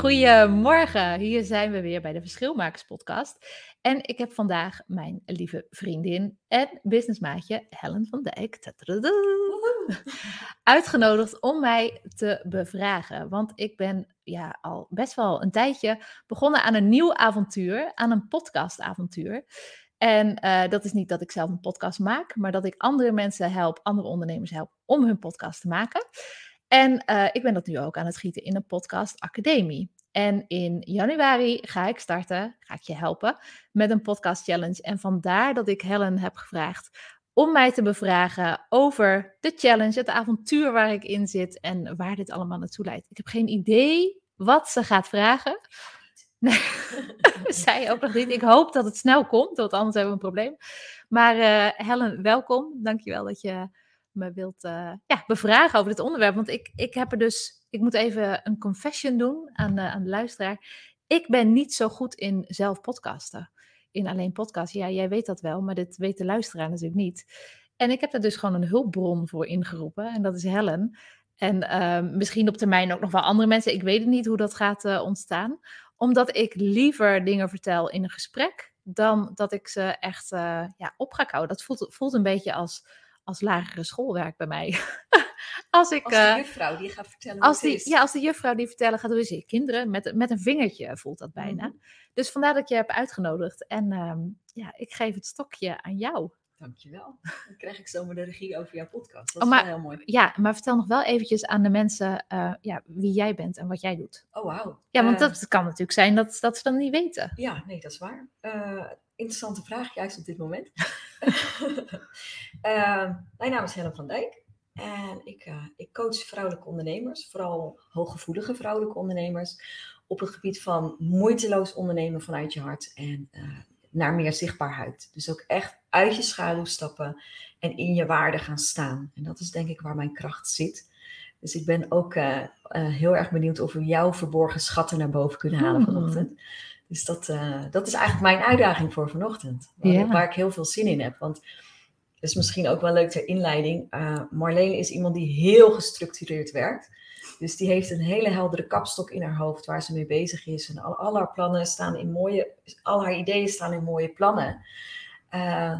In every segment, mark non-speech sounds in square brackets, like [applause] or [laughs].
Goedemorgen. Hier zijn we weer bij de Verschilmakers podcast. En ik heb vandaag mijn lieve vriendin en businessmaatje Helen van Dijk uitgenodigd om mij te bevragen. Want ik ben ja, al best wel een tijdje begonnen aan een nieuw avontuur, aan een podcastavontuur. En uh, dat is niet dat ik zelf een podcast maak, maar dat ik andere mensen help, andere ondernemers help om hun podcast te maken. En uh, ik ben dat nu ook aan het gieten in een podcast academie. En in januari ga ik starten, ga ik je helpen met een podcast challenge. En vandaar dat ik Helen heb gevraagd om mij te bevragen over de challenge, het avontuur waar ik in zit en waar dit allemaal naartoe leidt. Ik heb geen idee wat ze gaat vragen. Nee, [laughs] zij ook nog niet. Ik hoop dat het snel komt, want anders hebben we een probleem. Maar uh, Helen, welkom. Dankjewel dat je me wilt uh, ja, bevragen over dit onderwerp. Want ik, ik heb er dus, ik moet even een confession doen aan, uh, aan de luisteraar. Ik ben niet zo goed in zelf podcasten. In alleen podcast. Ja, jij weet dat wel, maar dit weet de luisteraar natuurlijk niet. En ik heb er dus gewoon een hulpbron voor ingeroepen. En dat is Helen. En uh, misschien op termijn ook nog wel andere mensen. Ik weet het niet hoe dat gaat uh, ontstaan omdat ik liever dingen vertel in een gesprek dan dat ik ze echt ja, op ga houden. Dat voelt, voelt een beetje als, als lagere schoolwerk bij mij. [laughs] als, ik, als de uh, juffrouw die gaat vertellen als die, Ja, als de juffrouw die vertellen gaat, hoe is je kinderen? Met, met een vingertje voelt dat bijna. Mm -hmm. Dus vandaar dat ik je heb uitgenodigd. En um, ja, ik geef het stokje aan jou. Dankjewel. Dan krijg ik zomaar de regie over jouw podcast. oh, Dat is maar, wel heel mooi. Ja, maar vertel nog wel eventjes aan de mensen uh, ja, wie jij bent en wat jij doet. Oh, wauw. Ja, want uh, dat kan natuurlijk zijn dat, dat ze dat niet weten. Ja, nee, dat is waar. Uh, interessante vraag, juist op dit moment. [laughs] [laughs] mijn naam is Helen van Dijk. En ik, ik coach vrouwelijke ondernemers, vooral hooggevoelige vrouwelijke ondernemers, op het gebied van moeiteloos ondernemen vanuit je hart en naar meer zichtbaarheid. Dus ook echt uit je schaduw stappen en in je waarde gaan staan. En dat is denk ik waar mijn kracht zit. Dus ik ben ook uh, uh, heel erg benieuwd of we jouw verborgen schatten naar boven kunnen halen Hmm. vanochtend. Dus dat, uh, dat is eigenlijk mijn uitdaging voor vanochtend. Waar, Ja. waar ik heel veel zin in heb. Want dat is misschien ook wel leuk ter inleiding. Marleen is iemand die heel gestructureerd werkt. Dus die heeft een hele heldere kapstok in haar hoofd waar ze mee bezig is. En al, al haar plannen staan in mooie, al haar ideeën staan in mooie plannen. Uh,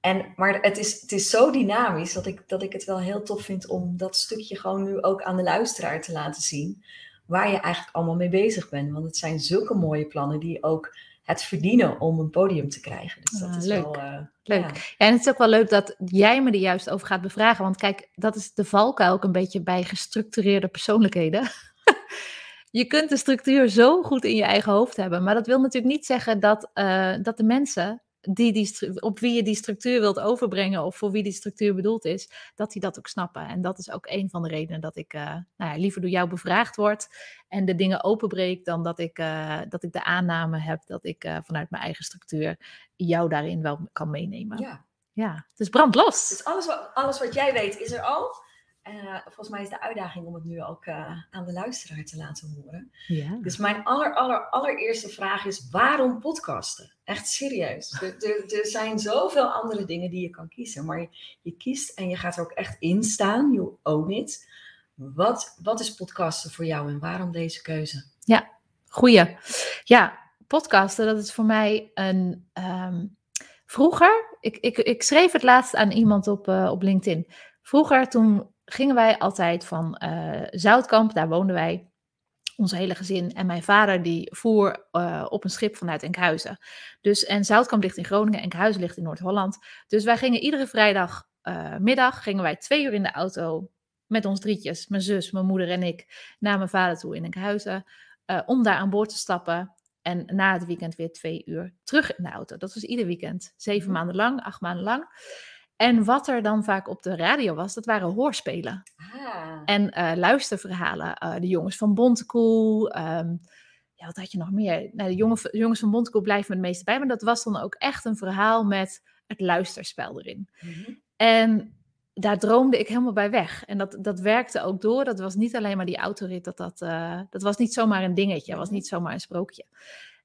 en, maar het is, het is zo dynamisch dat ik, dat ik het wel heel tof vind om dat stukje gewoon nu ook aan de luisteraar te laten zien. Waar je eigenlijk allemaal mee bezig bent. Want het zijn zulke mooie plannen die ook het verdienen om een podium te krijgen. Dus dat Ah, is leuk. wel... Uh, Leuk. Ja. en het is ook wel leuk dat jij me er juist over gaat bevragen. Want kijk, dat is de valkuil ook een beetje bij gestructureerde persoonlijkheden. [laughs] je kunt de structuur zo goed in je eigen hoofd hebben. Maar dat wil natuurlijk niet zeggen dat, uh, dat de mensen die die, op wie je die structuur wilt overbrengen of voor wie die structuur bedoeld is, dat die dat ook snappen. En dat is ook een van de redenen dat ik uh, nou ja, liever door jou bevraagd word en de dingen openbreek dan dat ik, uh, dat ik de aanname heb dat ik uh, vanuit mijn eigen structuur jou daarin wel kan meenemen. Ja. Ja, dus brand los. Dus alles wat, alles wat jij weet is er al. Uh, volgens mij is de uitdaging om het nu ook uh, aan de luisteraar te laten horen. Ja. Dus mijn aller, aller, allereerste vraag is: waarom podcasten? Echt serieus. [laughs] Er, er, er, zijn zoveel andere dingen die je kan kiezen, maar je, je, kiest en je gaat er ook echt in staan. You own it. Wat, wat is podcasten voor jou en waarom deze keuze? Ja, goeie. Ja, podcasten, dat is voor mij een. Um, vroeger, ik, ik, ik schreef het laatst aan iemand op, uh, op LinkedIn. Vroeger, toen gingen wij altijd van uh, Zoutkamp, daar woonden wij, ons hele gezin. En mijn vader die voer uh, op een schip vanuit Enkhuizen. Dus, en Zoutkamp ligt in Groningen, Enkhuizen ligt in Noord-Holland. Dus wij gingen iedere vrijdagmiddag, uh, gingen wij twee uur in de auto met ons drietjes, mijn zus, mijn moeder en ik, naar mijn vader toe in Enkhuizen. Uh, om daar aan boord te stappen. En na het weekend weer twee uur terug in de auto. Dat was ieder weekend. Zeven maanden lang, acht maanden lang. En wat er dan vaak op de radio was, dat waren hoorspelen. Ah. En eh, luisterverhalen. Eh, de jongens van Bontekoe. ehm, ja, wat had je nog meer? Nou, de jongen, jongens van Bontekoe blijven me het meeste bij. Maar dat was dan ook echt een verhaal met het luisterspel erin. Mhm. En daar droomde ik helemaal bij weg. En dat, dat werkte ook door. Dat was niet alleen maar die autorit. Dat, dat, eh, dat was niet zomaar een dingetje. Dat was niet zomaar een sprookje.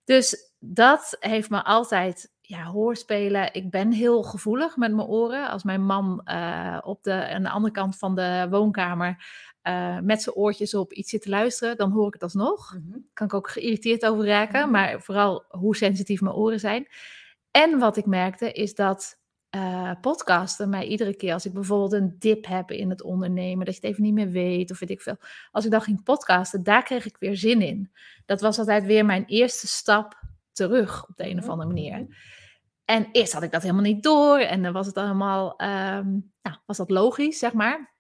Dus dat heeft me altijd ja, hoorspelen. Ik ben heel gevoelig met mijn oren. Als mijn man eh, op de, aan de andere kant van de woonkamer eh, met zijn oortjes op iets zit te luisteren, dan hoor ik het alsnog. Mhm. Kan ik ook geïrriteerd over raken, Mhm. maar vooral hoe sensitief mijn oren zijn. En wat ik merkte is dat eh, podcasten mij iedere keer, als ik bijvoorbeeld een dip heb in het ondernemen, dat je het even niet meer weet of weet ik veel. Als ik dan ging podcasten, daar kreeg ik weer zin in. Dat was altijd weer mijn eerste stap terug op de een of Mhm. andere manier. En eerst had ik dat helemaal niet door en dan was het allemaal, ehm, nou, was dat logisch, zeg maar.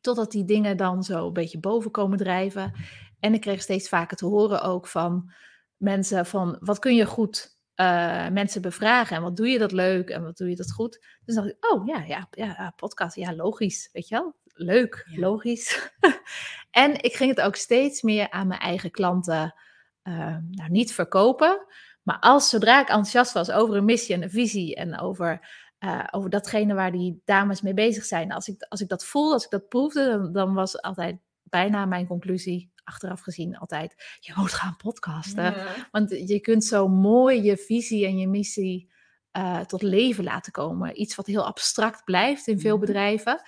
Totdat die dingen dan zo een beetje boven komen drijven. En ik kreeg steeds vaker te horen ook van mensen van, wat kun je goed eh, mensen bevragen en wat doe je dat leuk en wat doe je dat goed. Dus dacht ik, oh ja, ja, ja, podcast, ja, logisch, weet je wel. Leuk, Ja. logisch. [laughs] en ik ging het ook steeds meer aan mijn eigen klanten, eh, nou niet verkopen, maar als zodra ik enthousiast was over een missie en een visie en over, eh, over datgene waar die dames mee bezig zijn, als ik, als ik dat voelde, als ik dat proefde, dan, dan was altijd bijna mijn conclusie, achteraf gezien altijd, je moet gaan podcasten. Ja. Want je kunt zo mooi je visie en je missie eh, tot leven laten komen. Iets wat heel abstract blijft in veel Mhm. bedrijven,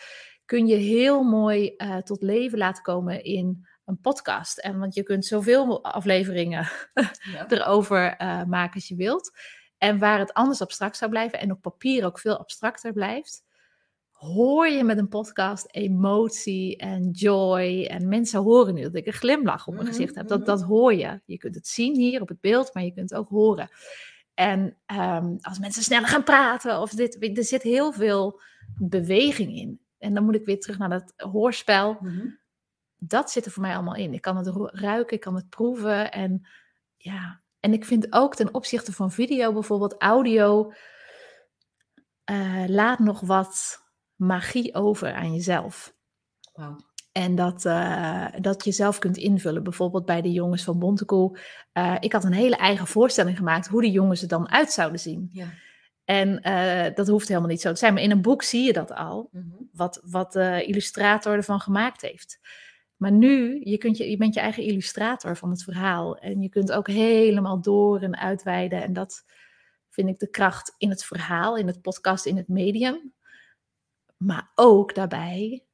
kun je heel mooi eh, tot leven laten komen in een podcast. En want je kunt zoveel afleveringen [laughs] Ja. erover eh, maken als je wilt. En waar het anders abstract zou blijven en op papier ook veel abstracter blijft, hoor je met een podcast emotie en joy. En mensen horen nu dat ik een glimlach op mijn Mhm, gezicht heb. Dat, mhm. dat hoor je. Je kunt het zien hier op het beeld, maar je kunt het ook horen. En ehm, als mensen sneller gaan praten, of dit, er zit heel veel beweging in. En dan moet ik weer terug naar dat hoorspel Mhm. Dat zit er voor mij allemaal in. Ik kan het ru- ruiken, ik kan het proeven. En ja, en ik vind ook ten opzichte van video bijvoorbeeld, audio eh, laat nog wat magie over aan jezelf. Wauw. En dat, eh, dat je zelf kunt invullen. Bijvoorbeeld bij de jongens van Bontekoe. Eh, ik had een hele eigen voorstelling gemaakt hoe die jongens er dan uit zouden zien. Ja. En dat hoeft helemaal niet zo te zijn. Maar in een boek zie je dat al Mhm. wat, wat de illustrator ervan gemaakt heeft. Maar nu, je, kunt je, je bent je eigen illustrator van het verhaal. En je kunt ook helemaal door en uitweiden. En dat vind ik de kracht in het verhaal, in het podcast, in het medium. Maar ook daarbij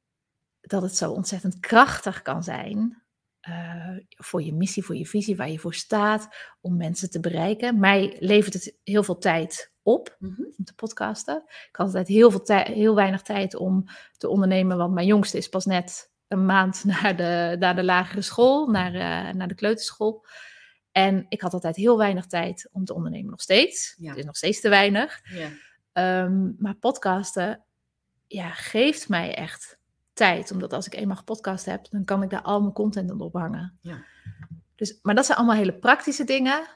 dat het zo ontzettend krachtig kan zijn. eh, voor je missie, voor je visie, waar je voor staat, om mensen te bereiken. Mij levert het heel veel tijd op Mhm. om te podcasten. Ik had altijd heel, veel heel weinig tijd om te ondernemen, want mijn jongste is pas net een maand [laughs] naar de, naar de lagere school, naar, eh, naar de kleuterschool. En ik had altijd heel weinig tijd om te ondernemen, nog steeds. Ja. Het is nog steeds te weinig. Ja. Ehm, maar podcasten ja, geeft mij echt tijd. Omdat als ik eenmaal gepodcast heb, dan kan ik daar al mijn content aan ophangen. Ja. Dus, maar dat zijn allemaal hele praktische dingen.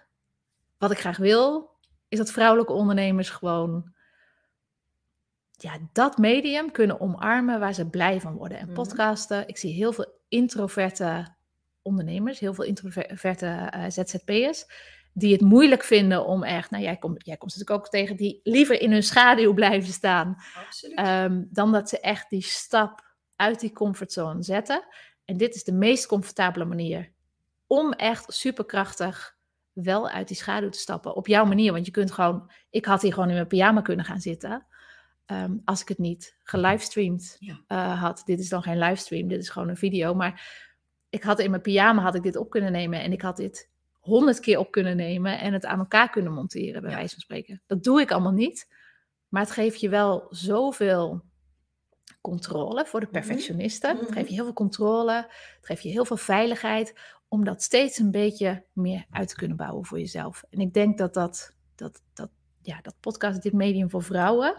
Wat ik graag wil, is dat vrouwelijke ondernemers gewoon ja, dat medium kunnen omarmen waar ze blij van worden. En Mhm. podcasten, ik zie heel veel introverte ondernemers, heel veel introverte eh, ZZP'ers, die het moeilijk vinden om echt, nou jij komt, jij komt natuurlijk ook tegen, die liever in hun schaduw blijven staan, ehm, dan dat ze echt die stap uit die comfortzone zetten. En dit is de meest comfortabele manier om echt superkrachtig wel uit die schaduw te stappen. Op jouw manier, want je kunt gewoon, ik had hier gewoon in mijn pyjama kunnen gaan zitten. Ehm, als ik het niet gelivestreamd Ja. eh, had. Dit is dan geen livestream, dit is gewoon een video. Maar ik had in mijn pyjama had ik dit op kunnen nemen. En ik had dit honderd keer op kunnen nemen en het aan elkaar kunnen monteren, bij Ja. wijze van spreken. Dat doe ik allemaal niet. Maar het geeft je wel zoveel controle voor de Mhm. perfectionisten. Het Mhm. geeft je heel veel controle. Het geeft je heel veel veiligheid. Om dat steeds een beetje meer uit te kunnen bouwen voor jezelf. En ik denk dat dat, dat, dat, ja, dat podcast, dit medium voor vrouwen.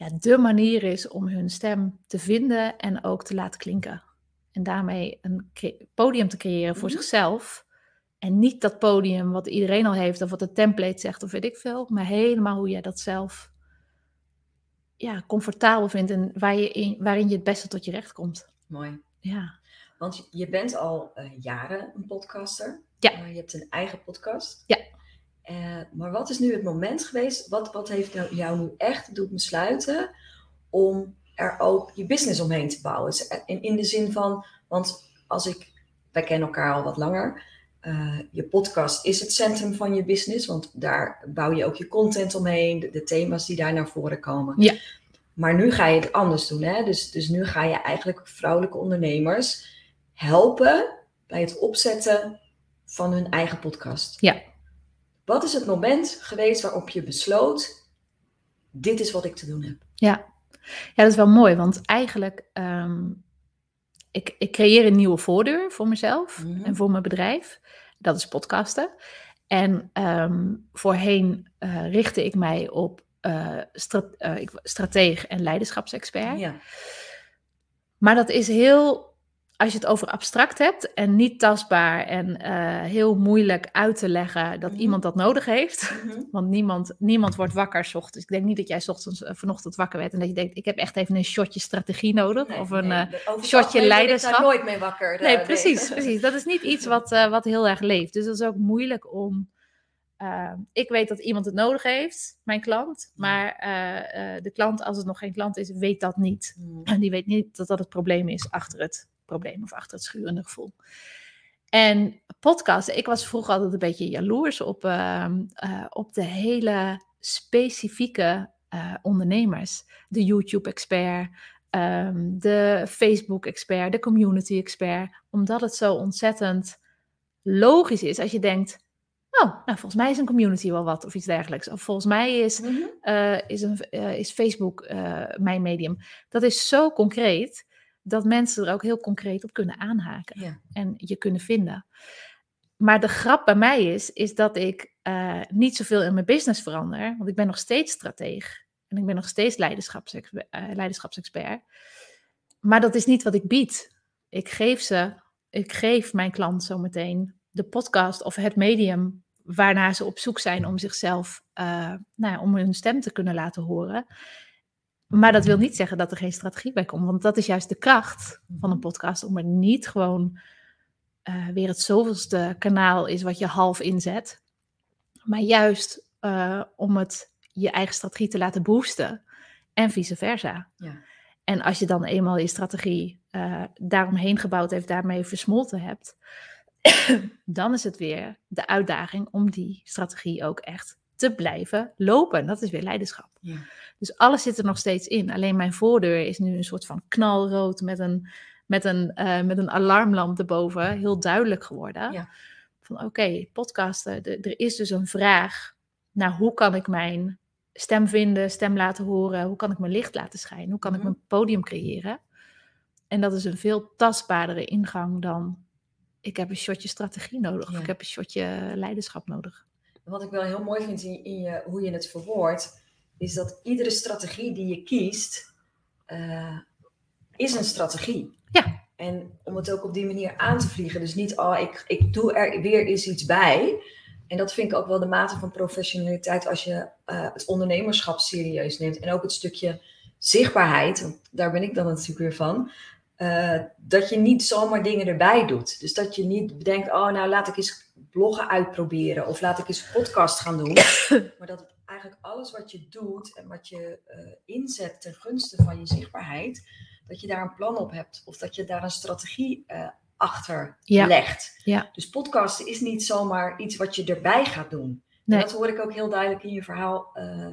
Ja, de manier is om hun stem te vinden en ook te laten klinken. En daarmee een podium te creëren voor Mhm. zichzelf. En niet dat podium wat iedereen al heeft, of wat de template zegt, of weet ik veel. Maar helemaal hoe jij dat zelf ja, comfortabel vindt en waar je in, waarin je het beste tot je recht komt. Mooi. Ja. Want je bent al eh, jaren een podcaster. Ja. Eh, je hebt een eigen podcast. Ja. Eh, maar wat is nu het moment geweest? Wat, wat heeft nou, jou nu echt doen besluiten om er ook je business omheen te bouwen? Dus, in, in de zin van, want als ik, wij kennen elkaar al wat langer. eh, je podcast is het centrum van je business, want daar bouw je ook je content omheen, de, de thema's die daar naar voren komen. Ja. Maar nu ga je het anders doen. Hè? Dus, dus nu ga je eigenlijk vrouwelijke ondernemers helpen bij het opzetten van hun eigen podcast. Ja. Wat is het moment geweest waarop je besloot: dit is wat ik te doen heb? Ja. ja, dat is wel mooi, want eigenlijk, ehm, ik, ik creëer een nieuwe voordeur voor mezelf Mhm. en voor mijn bedrijf. Dat is podcasten. En ehm, voorheen eh, richtte ik mij op eh stra- eh, ik, strateeg en leiderschapsexpert. Ja. Maar dat is heel, als je het over abstract hebt en niet tastbaar en eh, heel moeilijk uit te leggen dat Mhm. iemand dat nodig heeft. Mhm. [laughs] Want niemand, niemand wordt wakker 's ochtends. Ik denk niet dat jij 's ochtends eh, vanochtend wakker werd en dat je denkt, ik heb echt even een shotje strategie nodig. Nee, of een, nee, eh, shotje ben ik leiderschap. daar nooit mee wakker. nee, precies, [laughs] precies. Dat is niet iets wat, wat heel erg leeft. Dus dat is ook moeilijk om. ik weet dat iemand het nodig heeft, mijn klant. Maar eh, eh, de klant, als het nog geen klant is, weet dat niet. Mhm. En die weet niet dat dat het probleem is achter het probleem of achter het schurende gevoel. En podcasten, ik was vroeger altijd een beetje jaloers op, ehm, eh, op de hele specifieke eh, ondernemers. De YouTube-expert, ehm, de Facebook-expert, de community-expert. Omdat het zo ontzettend logisch is als je denkt... Oh, nou, volgens mij is een community wel wat of iets dergelijks. Of volgens mij is Mhm. eh, is, een, is Facebook mijn medium. Dat is zo concreet dat mensen er ook heel concreet op kunnen aanhaken Ja. en je kunnen vinden. Maar de grap bij mij is, is dat ik eh, niet zoveel in mijn business verander, want ik ben nog steeds strateeg en ik ben nog steeds leiderschapsexpert. eh, leiderschapsexpert. Maar dat is niet wat ik bied. Ik geef ze, ik geef mijn klant zometeen de podcast of het medium waarnaar ze op zoek zijn om zichzelf, eh, nou ja, om hun stem te kunnen laten horen. Maar dat wil niet zeggen dat er geen strategie bij komt, want dat is juist de kracht van een podcast, om er niet gewoon eh, weer het zoveelste kanaal is wat je half inzet, maar juist eh, om het je eigen strategie te laten boosten en vice versa. Ja. En als je dan eenmaal je strategie eh, daaromheen gebouwd heeft, daarmee versmolten hebt, [coughs] dan is het weer de uitdaging om die strategie ook echt te blijven lopen. Dat is weer leiderschap. Ja. Dus alles zit er nog steeds in. Alleen mijn voordeur is nu een soort van knalrood met een, met een, eh, met een alarmlamp erboven. Heel duidelijk geworden. Ja. Van oké, podcasten. de- er is dus een vraag naar hoe kan ik mijn stem vinden, stem laten horen. Hoe kan ik mijn licht laten schijnen? Hoe kan ik Mhm. mijn podium creëren? En dat is een veel tastbaardere ingang dan ik heb een shotje strategie nodig. Of ik heb een shotje leiderschap nodig. Wat ik wel heel mooi vind in, in je, hoe je het verwoordt, is dat iedere strategie die je kiest, eh, is een strategie. Ja. En om het ook op die manier aan te vliegen. Dus niet, oh, ik, ik doe er weer eens iets bij. En dat vind ik ook wel de mate van professionaliteit als je eh, het ondernemerschap serieus neemt. En ook het stukje zichtbaarheid, want daar ben ik dan natuurlijk weer van. eh, dat je niet zomaar dingen erbij doet. Dus dat je niet bedenkt, oh nou laat ik eens bloggen uitproberen of laat ik eens een podcast gaan doen. [coughs] maar dat eigenlijk alles wat je doet en wat je eh, inzet ten gunste van je zichtbaarheid, dat je daar een plan op hebt of dat je daar een strategie eh, achter Ja. legt. Ja. Dus podcasten is niet zomaar iets wat je erbij gaat doen. Nee. En dat hoor ik ook heel duidelijk in je verhaal eh,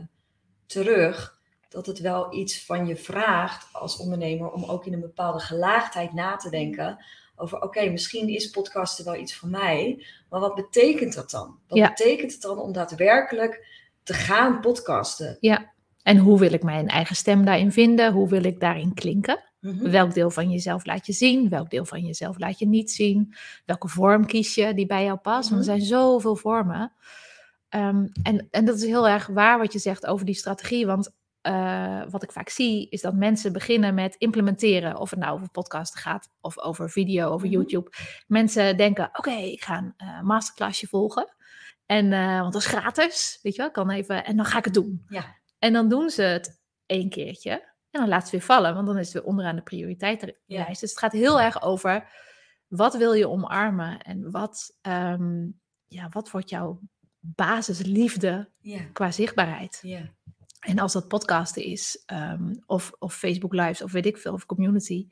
terug. Dat het wel iets van je vraagt als ondernemer om ook in een bepaalde gelaagdheid na te denken. Over oké, misschien is podcasten wel iets voor mij. Maar wat betekent dat dan? Wat Ja. betekent het dan om daadwerkelijk te gaan podcasten? En hoe wil ik mijn eigen stem daarin vinden? Hoe wil ik daarin klinken? Mhm. Welk deel van jezelf laat je zien? Welk deel van jezelf laat je niet zien? Welke vorm kies je die bij jou past? Want er zijn zoveel vormen. Ehm, en, en dat is heel erg waar wat je zegt over die strategie. Want eh, wat ik vaak zie, is dat mensen beginnen met implementeren. Of het nou over podcasten gaat, of over video, over Mhm. YouTube. Mensen denken, oké, ik ga een eh, masterclassje volgen. En, eh, want dat is gratis, weet je wel. Kan even, en dan ga ik het doen. Ja. En dan doen ze het één keertje. En dan laat het weer vallen, want dan is het weer onderaan de prioriteitenlijst. Ja. Dus het gaat heel erg over wat wil je omarmen en wat, ehm, ja, wat wordt jouw basisliefde Ja. qua zichtbaarheid. Ja. En als dat podcasten is, ehm, of, of Facebook Lives, of weet ik veel, of community.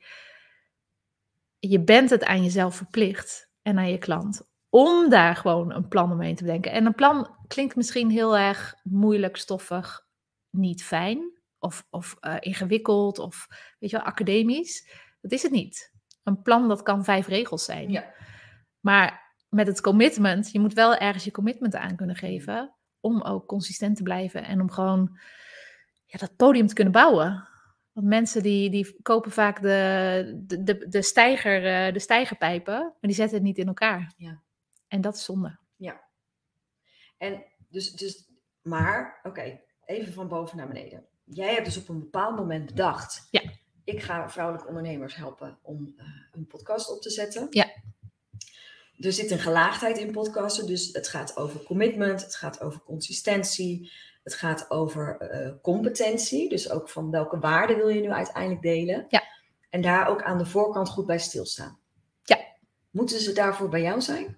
Je bent het aan jezelf verplicht en aan je klant om daar gewoon een plan omheen te bedenken. En een plan klinkt misschien heel erg moeilijk, stoffig, niet fijn, of, of eh, ingewikkeld, of weet je wel, academisch. Dat is het niet. Een plan, dat kan vijf regels zijn. Ja. Maar met het commitment, je moet wel ergens je commitment aan kunnen geven. Om ook consistent te blijven en om gewoon ja, dat podium te kunnen bouwen. Want mensen die, die kopen vaak de, de, de, de, stijger, eh, de stijgerpijpen, maar die zetten het niet in elkaar. Ja. En dat is zonde. En dus, dus maar, oké, even van boven naar beneden. Jij hebt dus op een bepaald moment bedacht. Ja. Ik ga vrouwelijke ondernemers helpen om eh, een podcast op te zetten. Ja. Er zit een gelaagdheid in podcasten, dus het gaat over commitment, het gaat over consistentie, het gaat over eh, competentie, dus ook van welke waarden wil je nu uiteindelijk delen. Ja. En daar ook aan de voorkant goed bij stilstaan. Ja. Moeten ze daarvoor bij jou zijn?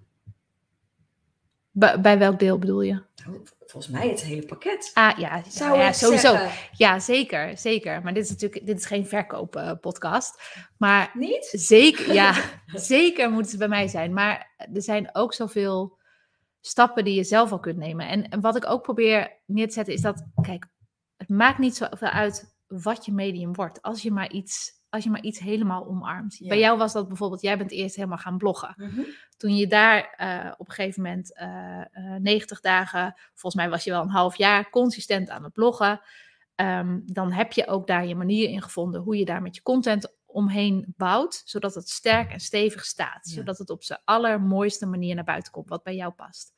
Bij, bij welk deel bedoel je? Nou, volgens mij het hele pakket. Ah ja, Zou ja, sowieso. zeggen. Ja, zeker, zeker. Maar dit is natuurlijk dit is geen verkooppodcast. maar Niet? zeker, ja, [laughs] zeker moeten ze bij mij zijn. Maar er zijn ook zoveel stappen die je zelf al kunt nemen. En, en wat ik ook probeer neer te zetten is dat, kijk, het maakt niet zoveel uit wat je medium wordt. Als je maar iets, als je maar iets helemaal omarmt. Ja. Bij jou was dat bijvoorbeeld, jij bent eerst helemaal gaan bloggen. Mhm. Toen je daar eh, op een gegeven moment eh, eh, 90 dagen, volgens mij was je wel een half jaar consistent aan het bloggen. Ehm, dan heb je ook daar je manier in gevonden hoe je daar met je content omheen bouwt, zodat het sterk en stevig staat. Ja. Zodat het op zijn allermooiste manier naar buiten komt, wat bij jou past.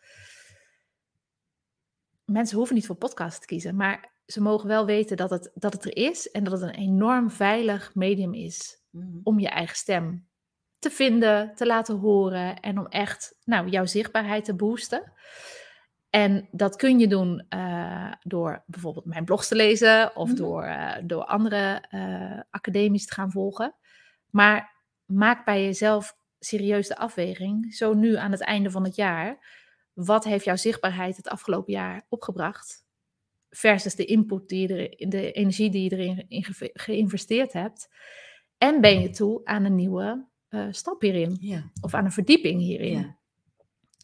Mensen hoeven niet voor podcast te kiezen, maar ze mogen wel weten dat het, dat het er is en dat het een enorm veilig medium is Mhm. om je eigen stem te vinden, te laten horen en om echt nou, jouw zichtbaarheid te boosten. En dat kun je doen eh, door bijvoorbeeld mijn blogs te lezen of Mhm. door, eh, door andere eh academies te gaan volgen. Maar maak bij jezelf serieus de afweging, zo nu aan het einde van het jaar. Wat heeft jouw zichtbaarheid het afgelopen jaar opgebracht? Versus de input die je erin, de energie die je erin in ge- geïnvesteerd hebt. En ben je toe aan een nieuwe eh, stap hierin? Ja. Of aan een verdieping hierin? ja.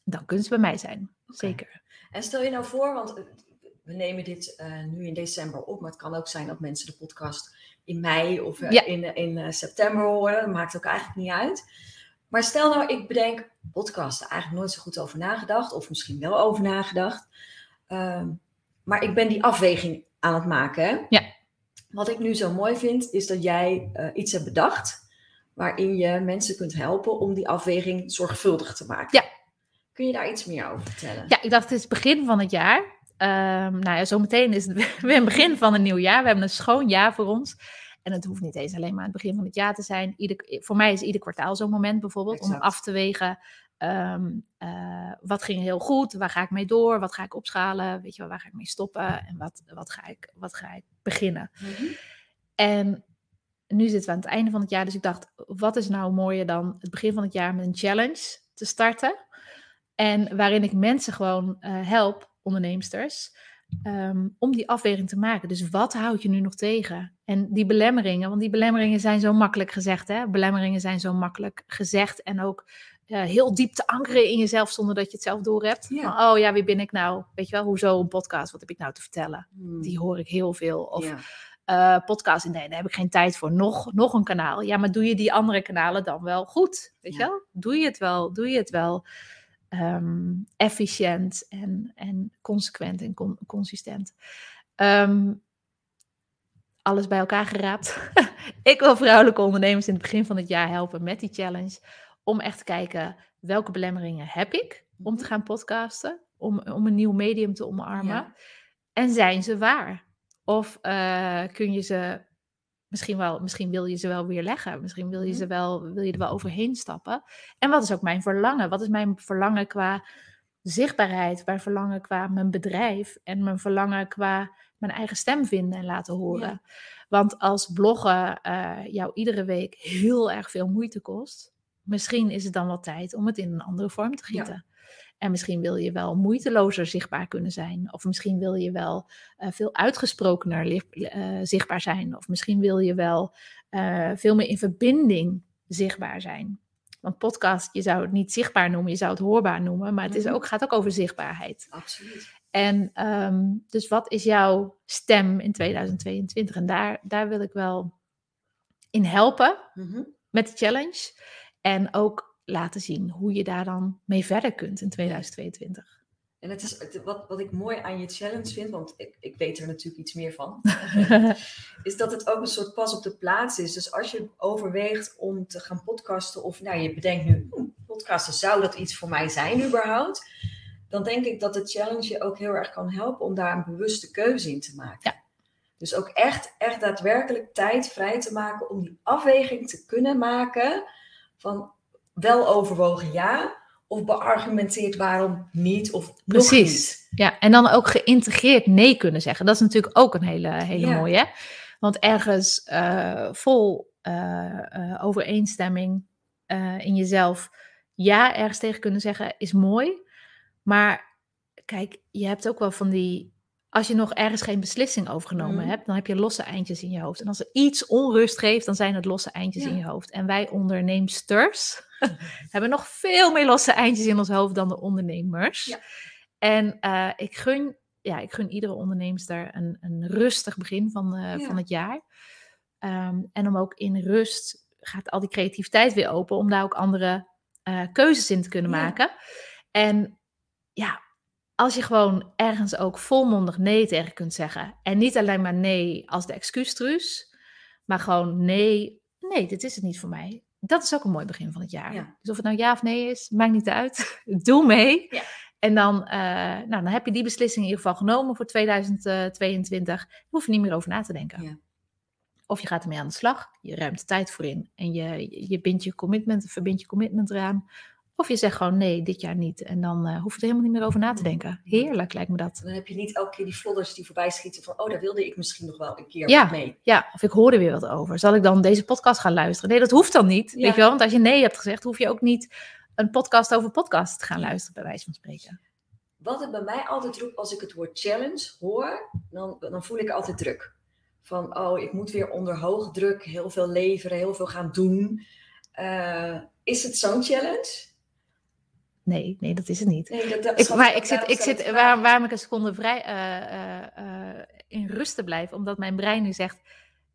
Dan kunnen ze bij mij zijn. Zeker. En stel je nou voor, want eh, we nemen dit eh, nu in december op, maar het kan ook zijn dat mensen de podcast in mei of Ja. in, in september horen. Dat maakt ook eigenlijk niet uit. Maar stel nou, ik bedenk podcasten, eigenlijk nooit zo goed over nagedacht, of misschien wel over nagedacht. Ehm, maar ik ben die afweging aan het maken. Hè? Ja. Wat ik nu zo mooi vind, is dat jij eh, iets hebt bedacht waarin je mensen kunt helpen om die afweging zorgvuldig te maken. Ja. Kun je daar iets meer over vertellen? Ja, ik dacht, het is begin van het jaar. Ehm nou ja, zometeen is het [laughs] weer een begin van een nieuw jaar. We hebben een schoon jaar voor ons. En het hoeft niet eens alleen maar aan het begin van het jaar te zijn. Ieder, voor mij is ieder kwartaal zo'n moment bijvoorbeeld. Om af te wegen, ehm, eh, wat ging heel goed? Waar ga ik mee door? Wat ga ik opschalen? Weet je wel, waar ga ik mee stoppen? En wat, wat, ga, ik, wat ga ik beginnen? Mhm. En nu zitten we aan het einde van het jaar. Dus ik dacht, wat is nou mooier dan het begin van het jaar met een challenge te starten? En waarin ik mensen gewoon eh, help, onderneemsters, ehm, om die afweging te maken. Dus wat houd je nu nog tegen? En die belemmeringen, want die belemmeringen zijn zo makkelijk gezegd. Hè? Belemmeringen zijn zo makkelijk gezegd en ook eh, heel diep te ankeren in jezelf zonder dat je het zelf doorhebt. Ja. Van, oh ja, wie ben ik nou? Weet je wel, hoezo een podcast? Wat heb ik nou te vertellen? Hmm. Die hoor ik heel veel. Of Ja. eh podcast. Nee, daar heb ik geen tijd voor. Nog, nog een kanaal. Ja, maar doe je die andere kanalen dan wel goed? Weet Ja. je wel? Doe je het wel? Doe je het wel ehm, efficiënt en, en consequent en con- consistent? Ehm, alles bij elkaar geraapt. [laughs] ik wil vrouwelijke ondernemers in het begin van het jaar helpen met die challenge. Om echt te kijken welke belemmeringen heb ik om te Mhm. gaan podcasten. Om, om een nieuw medium te omarmen. Ja. En zijn ze waar? Of eh, kun je ze misschien wel, misschien wil je ze wel weer leggen. Misschien wil je, Mhm. ze wel, wil je er wel overheen stappen. En wat is ook mijn verlangen? Wat is mijn verlangen qua zichtbaarheid, mijn verlangen qua mijn bedrijf en mijn verlangen qua mijn eigen stem vinden en laten horen. Want als bloggen uh, jou iedere week heel erg veel moeite kost, misschien is het dan wel tijd om het in een andere vorm te gieten. En misschien wil je wel moeitelozer zichtbaar kunnen zijn. Of misschien wil je wel uh, veel uitgesprokener uh, zichtbaar zijn. Of misschien wil je wel veel meer in verbinding zichtbaar zijn. Want podcast, je zou het niet zichtbaar noemen, je zou het hoorbaar noemen. Maar het is ook, gaat ook over zichtbaarheid. Absoluut. En um, dus wat is jouw stem in 2022? En daar, daar wil ik wel in helpen mm-hmm. met de challenge. En ook laten zien hoe je daar dan mee verder kunt in 2022. En het is wat, wat ik mooi aan je challenge vind, want ik, ik weet er natuurlijk iets meer van, [laughs] is dat het ook een soort pas op de plaats is. Dus als je overweegt om te gaan podcasten, of nou, je bedenkt nu, podcasten, zou dat iets voor mij zijn überhaupt? Dan denk ik dat de challenge je ook heel erg kan helpen om daar een bewuste keuze in te maken. Ja. Dus ook echt, echt daadwerkelijk tijd vrij te maken om die afweging te kunnen maken van wel overwogen ja, of beargumenteerd waarom niet of Precies. Ja, en dan ook geïntegreerd nee kunnen zeggen. Dat is natuurlijk ook een hele, hele mooie. Want ergens uh, vol uh, overeenstemming in jezelf ja ergens tegen kunnen zeggen is mooi. Maar kijk, je hebt ook wel van die als je nog ergens geen beslissing overgenomen mm. hebt, dan heb je losse eindjes in je hoofd. En als er iets onrust geeft, dan zijn het losse eindjes in je hoofd. En wij onderneemsters [laughs] hebben nog veel meer losse eindjes in ons hoofd dan de ondernemers. Ja. En uh, ik, gun, ja, ik gun iedere onderneemster een, een rustig begin van, uh, van het jaar. Um, en om ook in rust gaat al die creativiteit weer open om daar ook andere uh, keuzes in te kunnen maken. En ja, als je gewoon ergens ook volmondig nee tegen kunt zeggen. En niet alleen maar nee als de excuustruus, maar gewoon nee, nee, dit is het niet voor mij. Dat is ook een mooi begin van het jaar. Dus of het nou ja of nee is, maakt niet uit. [laughs] Doe mee. Ja. En dan, uh, nou, dan heb je die beslissing in ieder geval genomen voor 2022. Je hoeft er niet meer over na te denken. Ja. Of je gaat ermee aan de slag, je ruimt de tijd voor in en je, je bindt je commitment, verbind je commitment eraan. Of je zegt gewoon nee, dit jaar niet. En dan uh, hoef je er helemaal niet meer over na te denken. Heerlijk lijkt me dat. Dan heb je niet elke keer die vlodders die voorbij schieten van... oh, daar wilde ik misschien nog wel een keer ja, mee. Ja, of ik hoorde weer wat over. Zal ik dan deze podcast gaan luisteren? Nee, dat hoeft dan niet. Weet je wel? Want als je nee hebt gezegd, hoef je ook niet een podcast over podcast te gaan luisteren, bij wijze van spreken. Wat het bij mij altijd roept als ik het woord challenge hoor, dan, dan voel ik altijd druk. Van, oh, ik moet weer onder hoge druk heel veel leveren, heel veel gaan doen. Uh, is het zo'n challenge? Nee, nee, dat is het niet. Nee, dat, ik, maar ik zit, ik zit waar, waarom ik een seconde vrij uh, uh, in rust te blijven, omdat mijn brein nu zegt: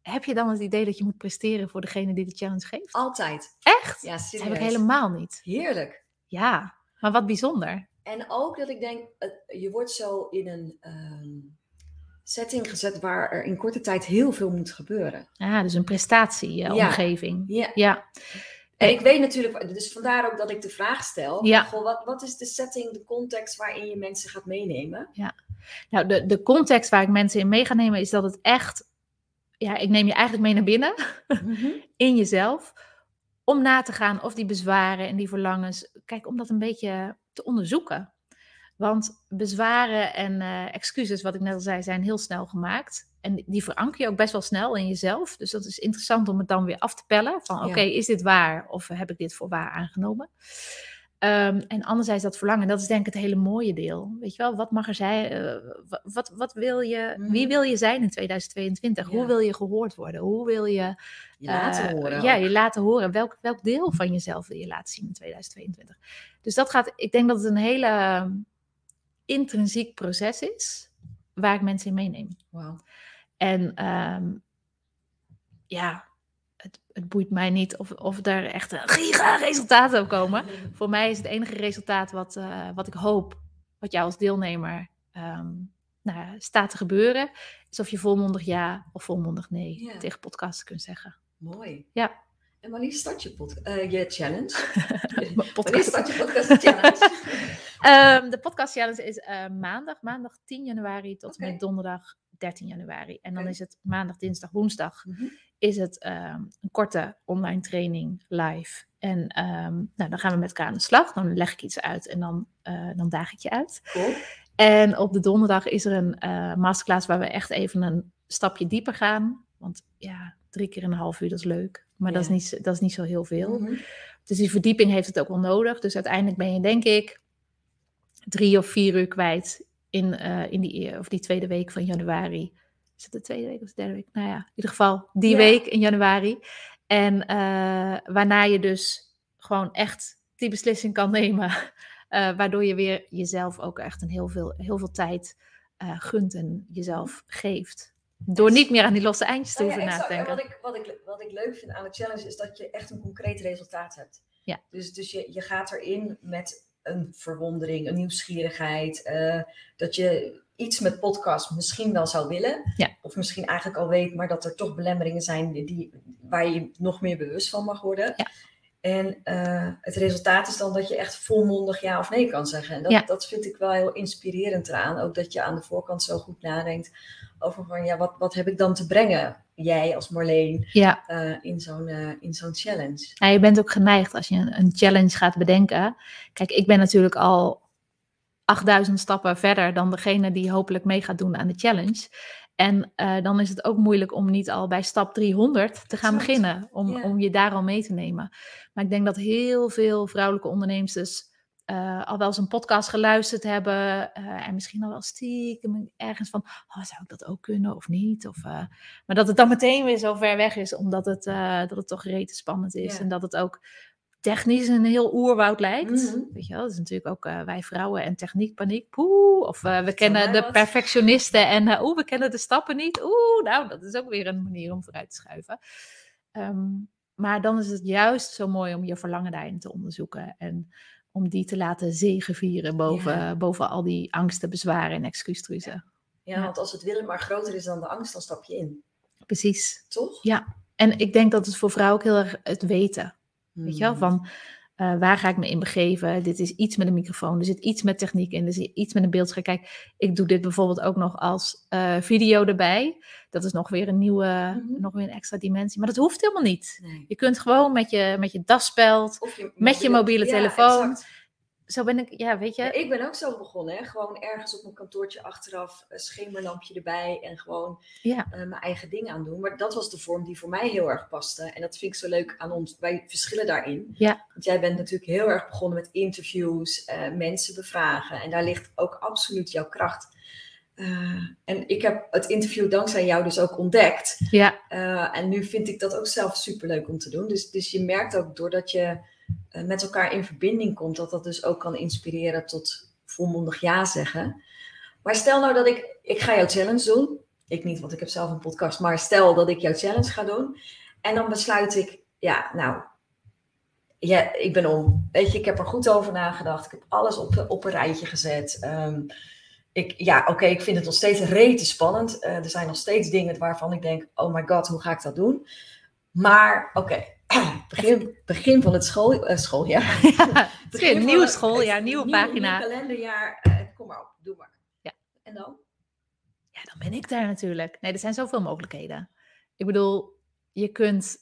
Heb je dan het idee dat je moet presteren voor degene die de challenge geeft? Altijd. Echt? Ja, Dat heb ik helemaal niet. Heerlijk. Ja, maar wat bijzonder. En ook dat ik denk, je wordt zo in een um, setting gezet waar er in korte tijd heel veel moet gebeuren. Ja, dus een prestatieomgeving. Ja. ja. ja. En ik weet natuurlijk, dus vandaar ook dat ik de vraag stel: ja. goh, wat, wat is de setting, de context waarin je mensen gaat meenemen? Ja, nou, de, de context waar ik mensen in mee ga nemen is dat het echt, ja, ik neem je eigenlijk mee naar binnen, mhm. [laughs] in jezelf, om na te gaan of die bezwaren en die verlangens, kijk, om dat een beetje te onderzoeken. Want bezwaren en uh, excuses, wat ik net al zei, zijn heel snel gemaakt. En die veranker je ook best wel snel in jezelf. Dus dat is interessant om het dan weer af te pellen. Van oké, is dit waar of heb ik dit voor waar aangenomen? Um, en anderzijds dat verlangen, dat is denk ik het hele mooie deel. Weet je wel, wat mag er zijn? Uh, wat, wat wil je, wie mhm. wil je zijn in 2022? Hoe wil je gehoord worden? Hoe wil je... Je laten uh, horen. Ja, je laten horen. Welk, welk deel van jezelf wil je laten zien in 2022? Dus dat gaat, ik denk dat het een hele intrinsiek proces is, waar ik mensen in meeneem. Wow. En um, ja, het, het, boeit mij niet of, of er echt een giga resultaten op komen. Voor mij is het enige resultaat wat, uh, wat ik hoop, wat jou als deelnemer um, nou, staat te gebeuren, is of je volmondig ja of volmondig nee ja. tegen podcasten kunt zeggen. Mooi. Ja. En wanneer start je, pod uh, je challenge? [laughs] wanneer start je podcast challenge? [laughs] um, de podcast challenge is uh, maandag, maandag 10 januari tot okay. met donderdag 13 januari. En dan is het maandag, dinsdag, woensdag Mhm. is het ehm, een korte online training live. En ehm, nou, dan gaan we met elkaar aan de slag. Dan leg ik iets uit en dan, eh, dan daag ik je uit. Cool. En op de donderdag is er een eh, masterclass waar we echt even een stapje dieper gaan. Want ja, drie keer een half uur, dat is leuk. Maar dat, is niet, zo- dat is niet zo heel veel. Mhm. Dus die verdieping heeft het ook wel nodig. Dus uiteindelijk ben je, denk ik, drie of vier uur kwijt in, eh, in die, e- of die tweede week van januari. Is het de tweede week of de derde week? Nou ja, in ieder geval die Ja. week in januari. En eh, waarna je dus gewoon echt die beslissing kan nemen. [laughs] eh, waardoor je weer jezelf ook echt een heel veel, heel veel tijd eh, gunt en jezelf geeft. Door niet meer aan die losse eindjes te Nou ja, hoeven na exact. te En denken. wat ik, wat, ik, wat ik leuk vind aan de challenge is dat je echt een concreet resultaat hebt. Ja. Dus, dus je, je gaat erin met een verwondering, een nieuwsgierigheid. eh, dat je iets met podcast misschien wel zou willen. Ja. Of misschien eigenlijk al weet, maar dat er toch belemmeringen zijn die, waar je nog meer bewust van mag worden. Ja. En eh, het resultaat is dan dat je echt volmondig ja of nee kan zeggen. En dat, Ja. dat vind ik wel heel inspirerend eraan. Ook dat je aan de voorkant zo goed nadenkt over van ja, wat, wat heb ik dan te brengen, jij als Marleen, Ja, eh, in zo'n eh, in zo'n challenge. Ja, je bent ook geneigd als je een, een challenge gaat bedenken. Kijk, ik ben natuurlijk al 8000 stappen verder dan degene die hopelijk mee gaat doen aan de challenge. En eh, dan is het ook moeilijk om niet al bij stap 300 te gaan Exact. beginnen, om, Ja. om je daar al mee te nemen. Maar ik denk dat heel veel vrouwelijke ondernemers eh, al wel eens een podcast geluisterd hebben eh, en misschien al wel stiekem ergens van, oh, zou ik dat ook kunnen of niet? Of, eh, maar dat het dan meteen weer zo ver weg is, omdat het, dat het toch rete spannend is Ja. en dat het ook technisch een heel oerwoud lijkt. Mhm. Weet je wel, dat is natuurlijk ook wij vrouwen en techniek, paniek, poeh. Of we kennen de perfectionisten en eh, oeh, we kennen de stappen niet. Oeh, nou, dat is ook weer een manier om vooruit te schuiven. Ehm, maar dan is het juist zo mooi om je verlangen daarin te onderzoeken en om die te laten zegevieren boven, Ja. boven al die angsten, bezwaren en excuustruzen. Ja, Ja. want als het willen maar groter is dan de angst, dan stap je in. Precies. Toch? Ja. En ik denk dat het voor vrouwen ook heel erg het weten Weet je wel, Hmm. van eh, waar ga ik me in begeven? Dit is iets met een microfoon, er zit iets met techniek in, er zit iets met een beeldscherm. Kijk, ik doe dit bijvoorbeeld ook nog als eh, video erbij. Dat is nog weer een nieuwe, Mhm. nog weer een extra dimensie. Maar dat hoeft helemaal niet. Nee. Je kunt gewoon met je, met je daspeld, met je mobiele Ja, telefoon. exact. Zo ben ik, ja, weet je. Ja, ik ben ook zo begonnen. Hè? Gewoon ergens op een kantoortje achteraf, een schemerlampje erbij en gewoon Ja. eh, mijn eigen ding aan doen. Maar dat was de vorm die voor mij heel erg paste. En dat vind ik zo leuk aan ons. Wij verschillen daarin. Ja. Want jij bent natuurlijk heel erg begonnen met interviews, eh, mensen bevragen. En daar ligt ook absoluut jouw kracht. Eh, en ik heb het interview dankzij jou dus ook ontdekt. Ja, en nu vind ik dat ook zelf superleuk om te doen. Dus, dus je merkt ook doordat je met elkaar in verbinding komt, dat dat dus ook kan inspireren tot volmondig ja zeggen. Maar stel nou dat ik, ik ga jouw challenge doen. Ik niet, want ik heb zelf een podcast. Maar stel dat ik jouw challenge ga doen. En dan besluit ik, ja, nou, ja, ik ben om. Weet je, ik heb er goed over nagedacht. Ik heb alles op, op een rijtje gezet. Ehm, ik, ja, oké, ik vind het nog steeds rete spannend. Eh, er zijn nog steeds dingen waarvan ik denk, oh my god, hoe ga ik dat doen? Maar, oké, [clears throat] begin, begin van het school, eh, schooljaar. [laughs] het is weer Begin een nieuw het- schooljaar, het nieuwe nieuw- pagina. Nieuw kalenderjaar, eh, kom maar op, doe maar. Ja. En dan? Ja, dan ben ik daar natuurlijk. Nee, er zijn zoveel mogelijkheden. Ik bedoel, je kunt...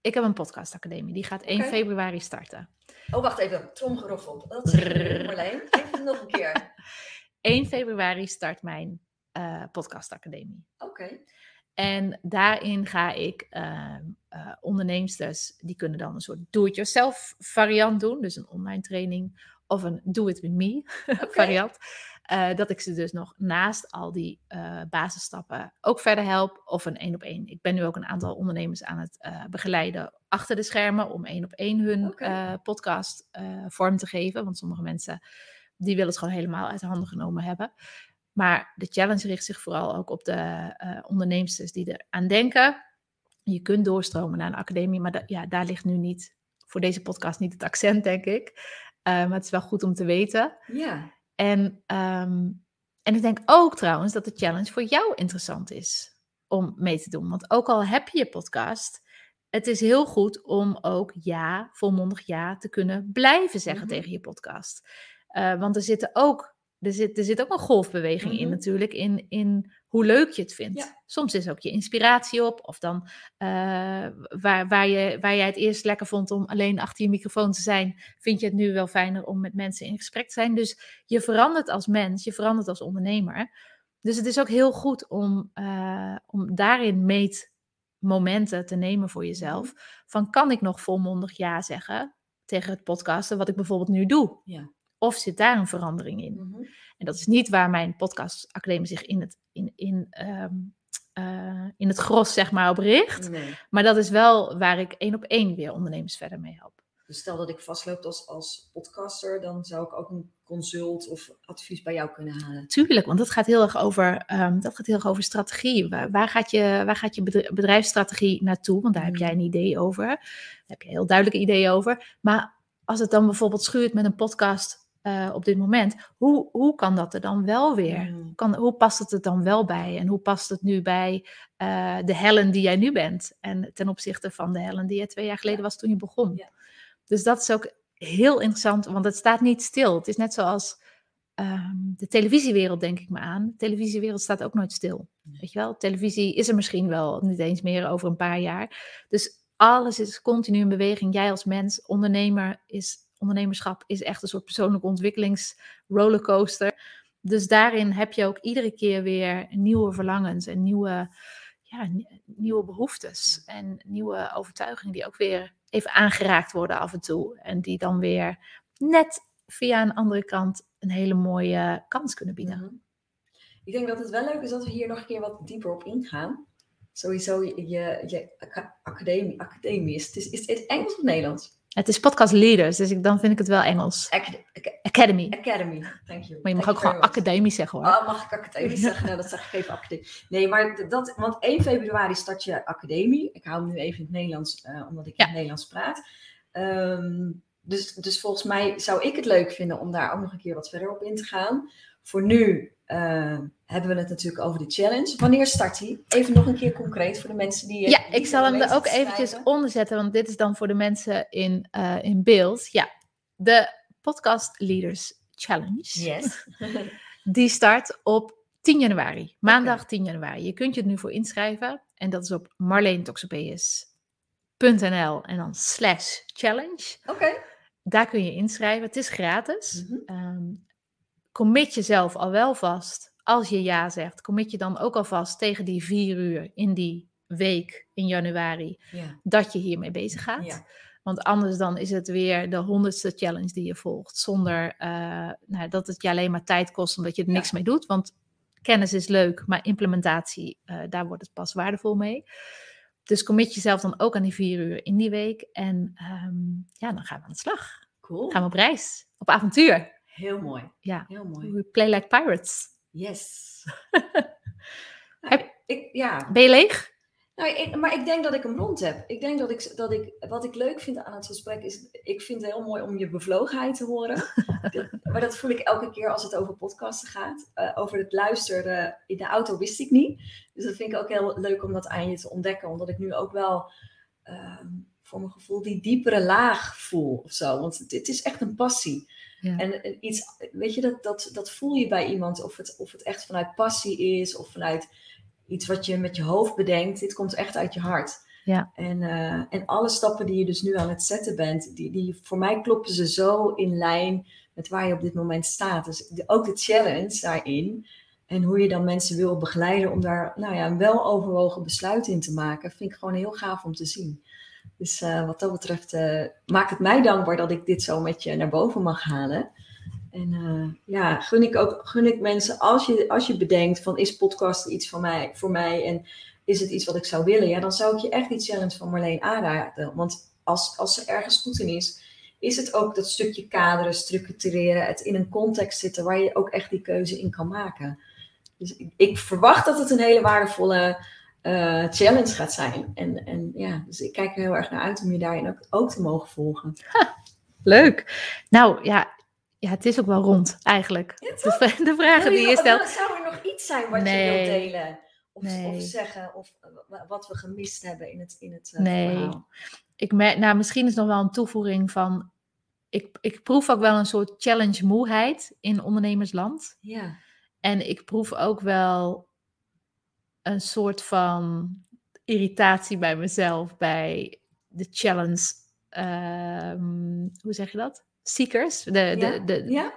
Ik heb een podcastacademie, die gaat 1 Oké. februari starten. Oh, wacht even, tromgeroffel. Dat nu, Marleen. Even nog een keer. [laughs] 1 februari start mijn eh, podcastacademie. Oké. En daarin ga ik eh onderneemsters, die kunnen dan een soort do-it-yourself variant doen. Dus een online training of een do-it-with-me [laughs] variant. Eh, dat ik ze dus nog naast al die eh, basisstappen ook verder help. Of een één op één. Ik ben nu ook een aantal ondernemers aan het begeleiden achter de schermen. Om één op één hun podcast vorm te geven. Want sommige mensen die willen het gewoon helemaal uit de handen genomen hebben. Maar de challenge richt zich vooral ook op de eh onderneemsters die er aan denken. Je kunt doorstromen naar een academie, maar da- ja, daar ligt nu niet voor deze podcast niet het accent, denk ik. Eh, maar het is wel goed om te weten. Ja. En, ehm, en ik denk ook trouwens dat de challenge voor jou interessant is om mee te doen. Want ook al heb je je podcast, het is heel goed om ook ja, volmondig ja te kunnen blijven zeggen Mhm. tegen je podcast. Eh, want er zitten ook er zit, er zit ook een golfbeweging in Mhm. natuurlijk, in, in hoe leuk je het vindt. Ja. Soms is ook je inspiratie op, of dan eh, waar, waar, je, waar jij het eerst lekker vond om alleen achter je microfoon te zijn, vind je het nu wel fijner om met mensen in gesprek te zijn. Dus je verandert als mens, je verandert als ondernemer. Dus het is ook heel goed om, eh, om daarin meetmomenten te nemen voor jezelf. Van kan ik nog volmondig ja zeggen tegen het podcasten, wat ik bijvoorbeeld nu doe? Ja. Of zit daar een verandering in? Mhm. En dat is niet waar mijn podcastacademie zich in het, in, in, ehm, eh, in het gros zeg maar op richt. Nee. Maar dat is wel waar ik één op één weer ondernemers verder mee help. Dus stel dat ik vastloop als, als podcaster, dan zou ik ook een consult of advies bij jou kunnen halen. Tuurlijk, want dat gaat heel erg over, ehm, dat gaat heel erg over strategie. Waar, waar, gaat je, waar gaat je bedri- bedrijfsstrategie naartoe? Want daar heb Mhm. jij een idee over. Daar heb je heel duidelijke idee over. Maar als het dan bijvoorbeeld schuurt met een podcast eh, op dit moment, hoe, hoe kan dat er dan wel weer? Mm. Kan, hoe past het er dan wel bij? En hoe past het nu bij eh, de Helen die jij nu bent? En ten opzichte van de Helen die je twee jaar geleden was toen je begon. Ja. Dus dat is ook heel interessant, want het staat niet stil. Het is net zoals ehm, de televisiewereld, denk ik me aan. De televisiewereld staat ook nooit stil. Weet je wel, televisie is er misschien wel niet eens meer over een paar jaar. Dus alles is continu in beweging. Jij als mens, ondernemer, is, ondernemerschap is echt een soort persoonlijke ontwikkelingsrollercoaster. Dus daarin heb je ook iedere keer weer nieuwe verlangens en nieuwe, ja, nie- nieuwe behoeftes en nieuwe overtuigingen die ook weer even aangeraakt worden af en toe. En die dan weer net via een andere kant een hele mooie kans kunnen bieden. Mhm. Ik denk dat het wel leuk is dat we hier nog een keer wat dieper op ingaan. Sowieso je, je, je aca- academie, academie is, het is het Engels of Nederlands? Het is podcast leaders, dus ik, dan vind ik het wel Engels. Acad- aca- Academy. Academy, thank you. Maar je mag Thank ook gewoon academisch zeggen hoor. Oh, mag ik academie [laughs] zeggen? Nou, dat zeg ik even academie. Nee, maar dat, want 1 februari start je academie. Ik hou nu even in het Nederlands, eh, omdat ik Ja. in het Nederlands praat. Ehm, dus, dus volgens mij zou ik het leuk vinden om daar ook nog een keer wat verder op in te gaan. Voor nu eh, hebben we het natuurlijk over de challenge. Wanneer start die? Even nog een keer concreet voor de mensen die... Ja, die ik zal hem er ook eventjes onder zetten, want dit is dan voor de mensen in, eh, in beeld. Ja, de Podcast Leaders Challenge. Yes. [laughs] Die start op 10 januari, maandag 10 januari. Je kunt je er nu voor inschrijven en dat is op marleentoxopeus.nl en dan slash challenge. Oké. Daar kun je inschrijven. Het is gratis. Mhm. Ehm, commit jezelf al wel vast. Als je ja zegt, commit je dan ook alvast tegen die vier uur in die week in januari Ja. dat je hiermee bezig gaat. Ja. Want anders dan is het weer de honderdste challenge die je volgt. Zonder eh, nou, dat het je alleen maar tijd kost omdat je er Ja. niks mee doet. Want kennis is leuk, maar implementatie, eh, daar wordt het pas waardevol mee. Dus commit jezelf dan ook aan die vier uur in die week. En ehm, ja, dan gaan we aan de slag. Cool. Gaan we op reis, op avontuur. Heel mooi. Ja. Heel mooi. We play like pirates. Yes. [laughs] Heb- Nou, ik, ja, Ben je leeg? Nou, ik, maar ik denk dat ik hem rond heb. Ik denk dat ik, dat ik, wat ik leuk vind aan het gesprek is, ik vind het heel mooi om je bevlogenheid te horen. [laughs] Dat- maar dat voel ik elke keer als het over podcasten gaat. Eh, over het luisteren in de auto wist ik niet. Dus dat vind ik ook heel leuk om dat aan je te ontdekken. Omdat ik nu ook wel ehm, voor mijn gevoel die diepere laag voel of zo. Want het, het is echt een passie. Ja. En, en iets, weet je, dat, dat, dat voel je bij iemand. Of het, of het echt vanuit passie is of vanuit iets wat je met je hoofd bedenkt. Dit komt echt uit je hart. Ja. En, eh, en alle stappen die je dus nu aan het zetten bent, die, die, voor mij kloppen ze zo in lijn met waar je op dit moment staat. Dus de- ook de challenge daarin. En hoe je dan mensen wil begeleiden om daar nou ja, een weloverwogen besluit in te maken, vind ik gewoon heel gaaf om te zien. Dus eh, wat dat betreft eh, maakt het mij dankbaar dat ik dit zo met je naar boven mag halen. En eh, ja, gun ik ook gun ik mensen, als je, als je bedenkt van is podcast iets van mij, voor mij en is het iets wat ik zou willen, ja, dan zou ik je echt die challenge van Marleen aanraden. Want als, als ze ergens goed in is, is het ook dat stukje kaderen, structureren, het in een context zitten waar je ook echt die keuze in kan maken. Dus ik verwacht dat het een hele waardevolle eh, challenge gaat zijn. En, en ja, dus ik kijk er heel erg naar uit om je daarin ook, ook te mogen volgen. Leuk. Nou ja, ja, het is ook wel rond eigenlijk. Ja, de, vra- de vragen die je stelt. Zou er nog iets zijn wat je wilt delen? Of, Nee. of zeggen, of wa- wat we gemist hebben in het, in het eh, Nee. verhaal? Ik merk, nou, misschien is nog wel een toevoeging van ik, ik proef ook wel een soort challenge moeheid in ondernemersland. Ja. En ik proef ook wel een soort van irritatie bij mezelf bij de challenge. ehm, hoe zeg je dat? Seekers. De, Ja. de, de, Ja?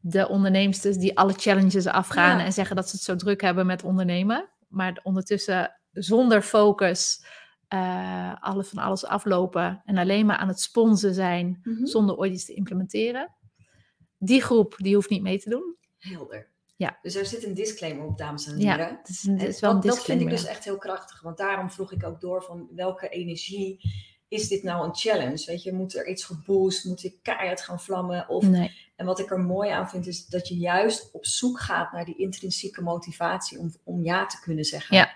de onderneemsters die alle challenges afgaan Ja. en zeggen dat ze het zo druk hebben met ondernemen. Maar ondertussen zonder focus eh, alles van alles aflopen en alleen maar aan het sponsen zijn Mhm. zonder ooit iets te implementeren. Die groep die hoeft niet mee te doen. Helder. Ja. Dus er zit een disclaimer op, dames en Ja, heren. het is, een, het is wel een dat, dat vind ik disclaimer. dus echt heel krachtig. Want daarom vroeg ik ook door van welke energie is dit nou een challenge? Weet je, moet er iets geboost? Moet ik keihard gaan vlammen? Of, Nee, En wat ik er mooi aan vind is dat je juist op zoek gaat naar die intrinsieke motivatie om, om ja te kunnen zeggen. Ja.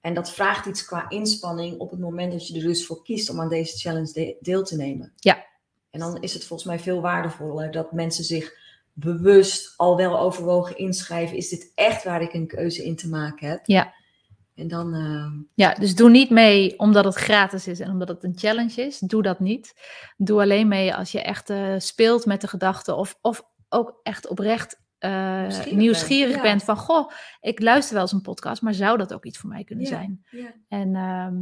En dat vraagt iets qua inspanning op het moment dat je er dus voor kiest om aan deze challenge de- deel te nemen. Ja. En dan is het volgens mij veel waardevoller dat mensen zich bewust al wel overwogen inschrijven. Is dit echt waar ik een keuze in te maken heb? Ja. En dan, eh, Ja, dus doe niet mee omdat het gratis is en omdat het een challenge is. Doe dat niet. Doe alleen mee als je echt eh, speelt met de gedachten of, of ook echt oprecht eh, Nieuwsgierig nieuwsgierig, bent, van, goh, ik luister wel eens een podcast, maar zou dat ook iets voor mij kunnen Ja. zijn? ja, En ehm,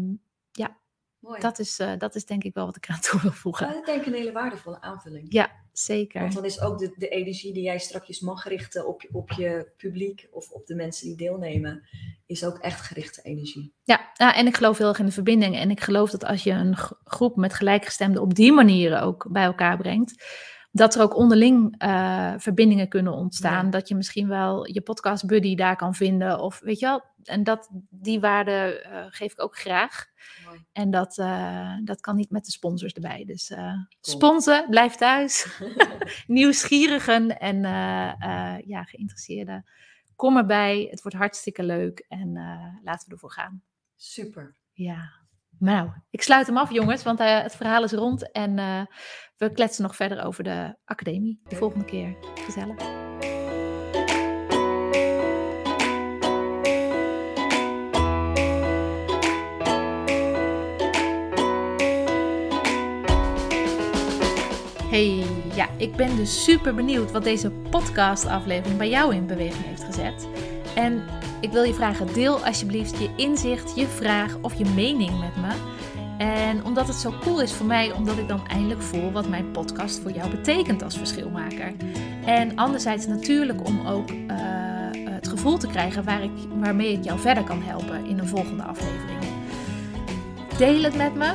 mooi. dat, is, eh, dat is denk ik wel wat ik aan toe wil voegen. Dat denk ik een hele waardevolle aanvulling. Ja, zeker. Want dan is ook de, de energie die jij strakjes mag richten op je, op je publiek of op de mensen die deelnemen, is ook echt gerichte energie. Ja, ja, en ik geloof heel erg in de verbinding. En ik geloof dat als je een groep met gelijkgestemden op die manier ook bij elkaar brengt, dat er ook onderling eh, verbindingen kunnen ontstaan. Ja. Dat je misschien wel je podcast buddy daar kan vinden. Of weet je wel, en dat, die waarde eh, geef ik ook graag. Mooi. En dat, eh, dat kan niet met de sponsors erbij. Dus sponsen, blijf thuis. [laughs] Nieuwsgierigen en ja, geïnteresseerden. Kom erbij, het wordt hartstikke leuk en laten we ervoor gaan. Super. Ja, nou, ik sluit hem af, jongens, want eh, het verhaal is rond en eh, we kletsen nog verder over de academie de volgende keer. Gezellig. Hey, ja, ik ben dus super benieuwd wat deze podcastaflevering bij jou in beweging heeft gezet. En ik wil je vragen, deel alsjeblieft je inzicht, je vraag of je mening met me. En omdat het zo cool is voor mij, omdat ik dan eindelijk voel wat mijn podcast voor jou betekent als verschilmaker. En anderzijds natuurlijk om ook eh, het gevoel te krijgen waar ik, waarmee ik jou verder kan helpen in een volgende aflevering. Deel het met me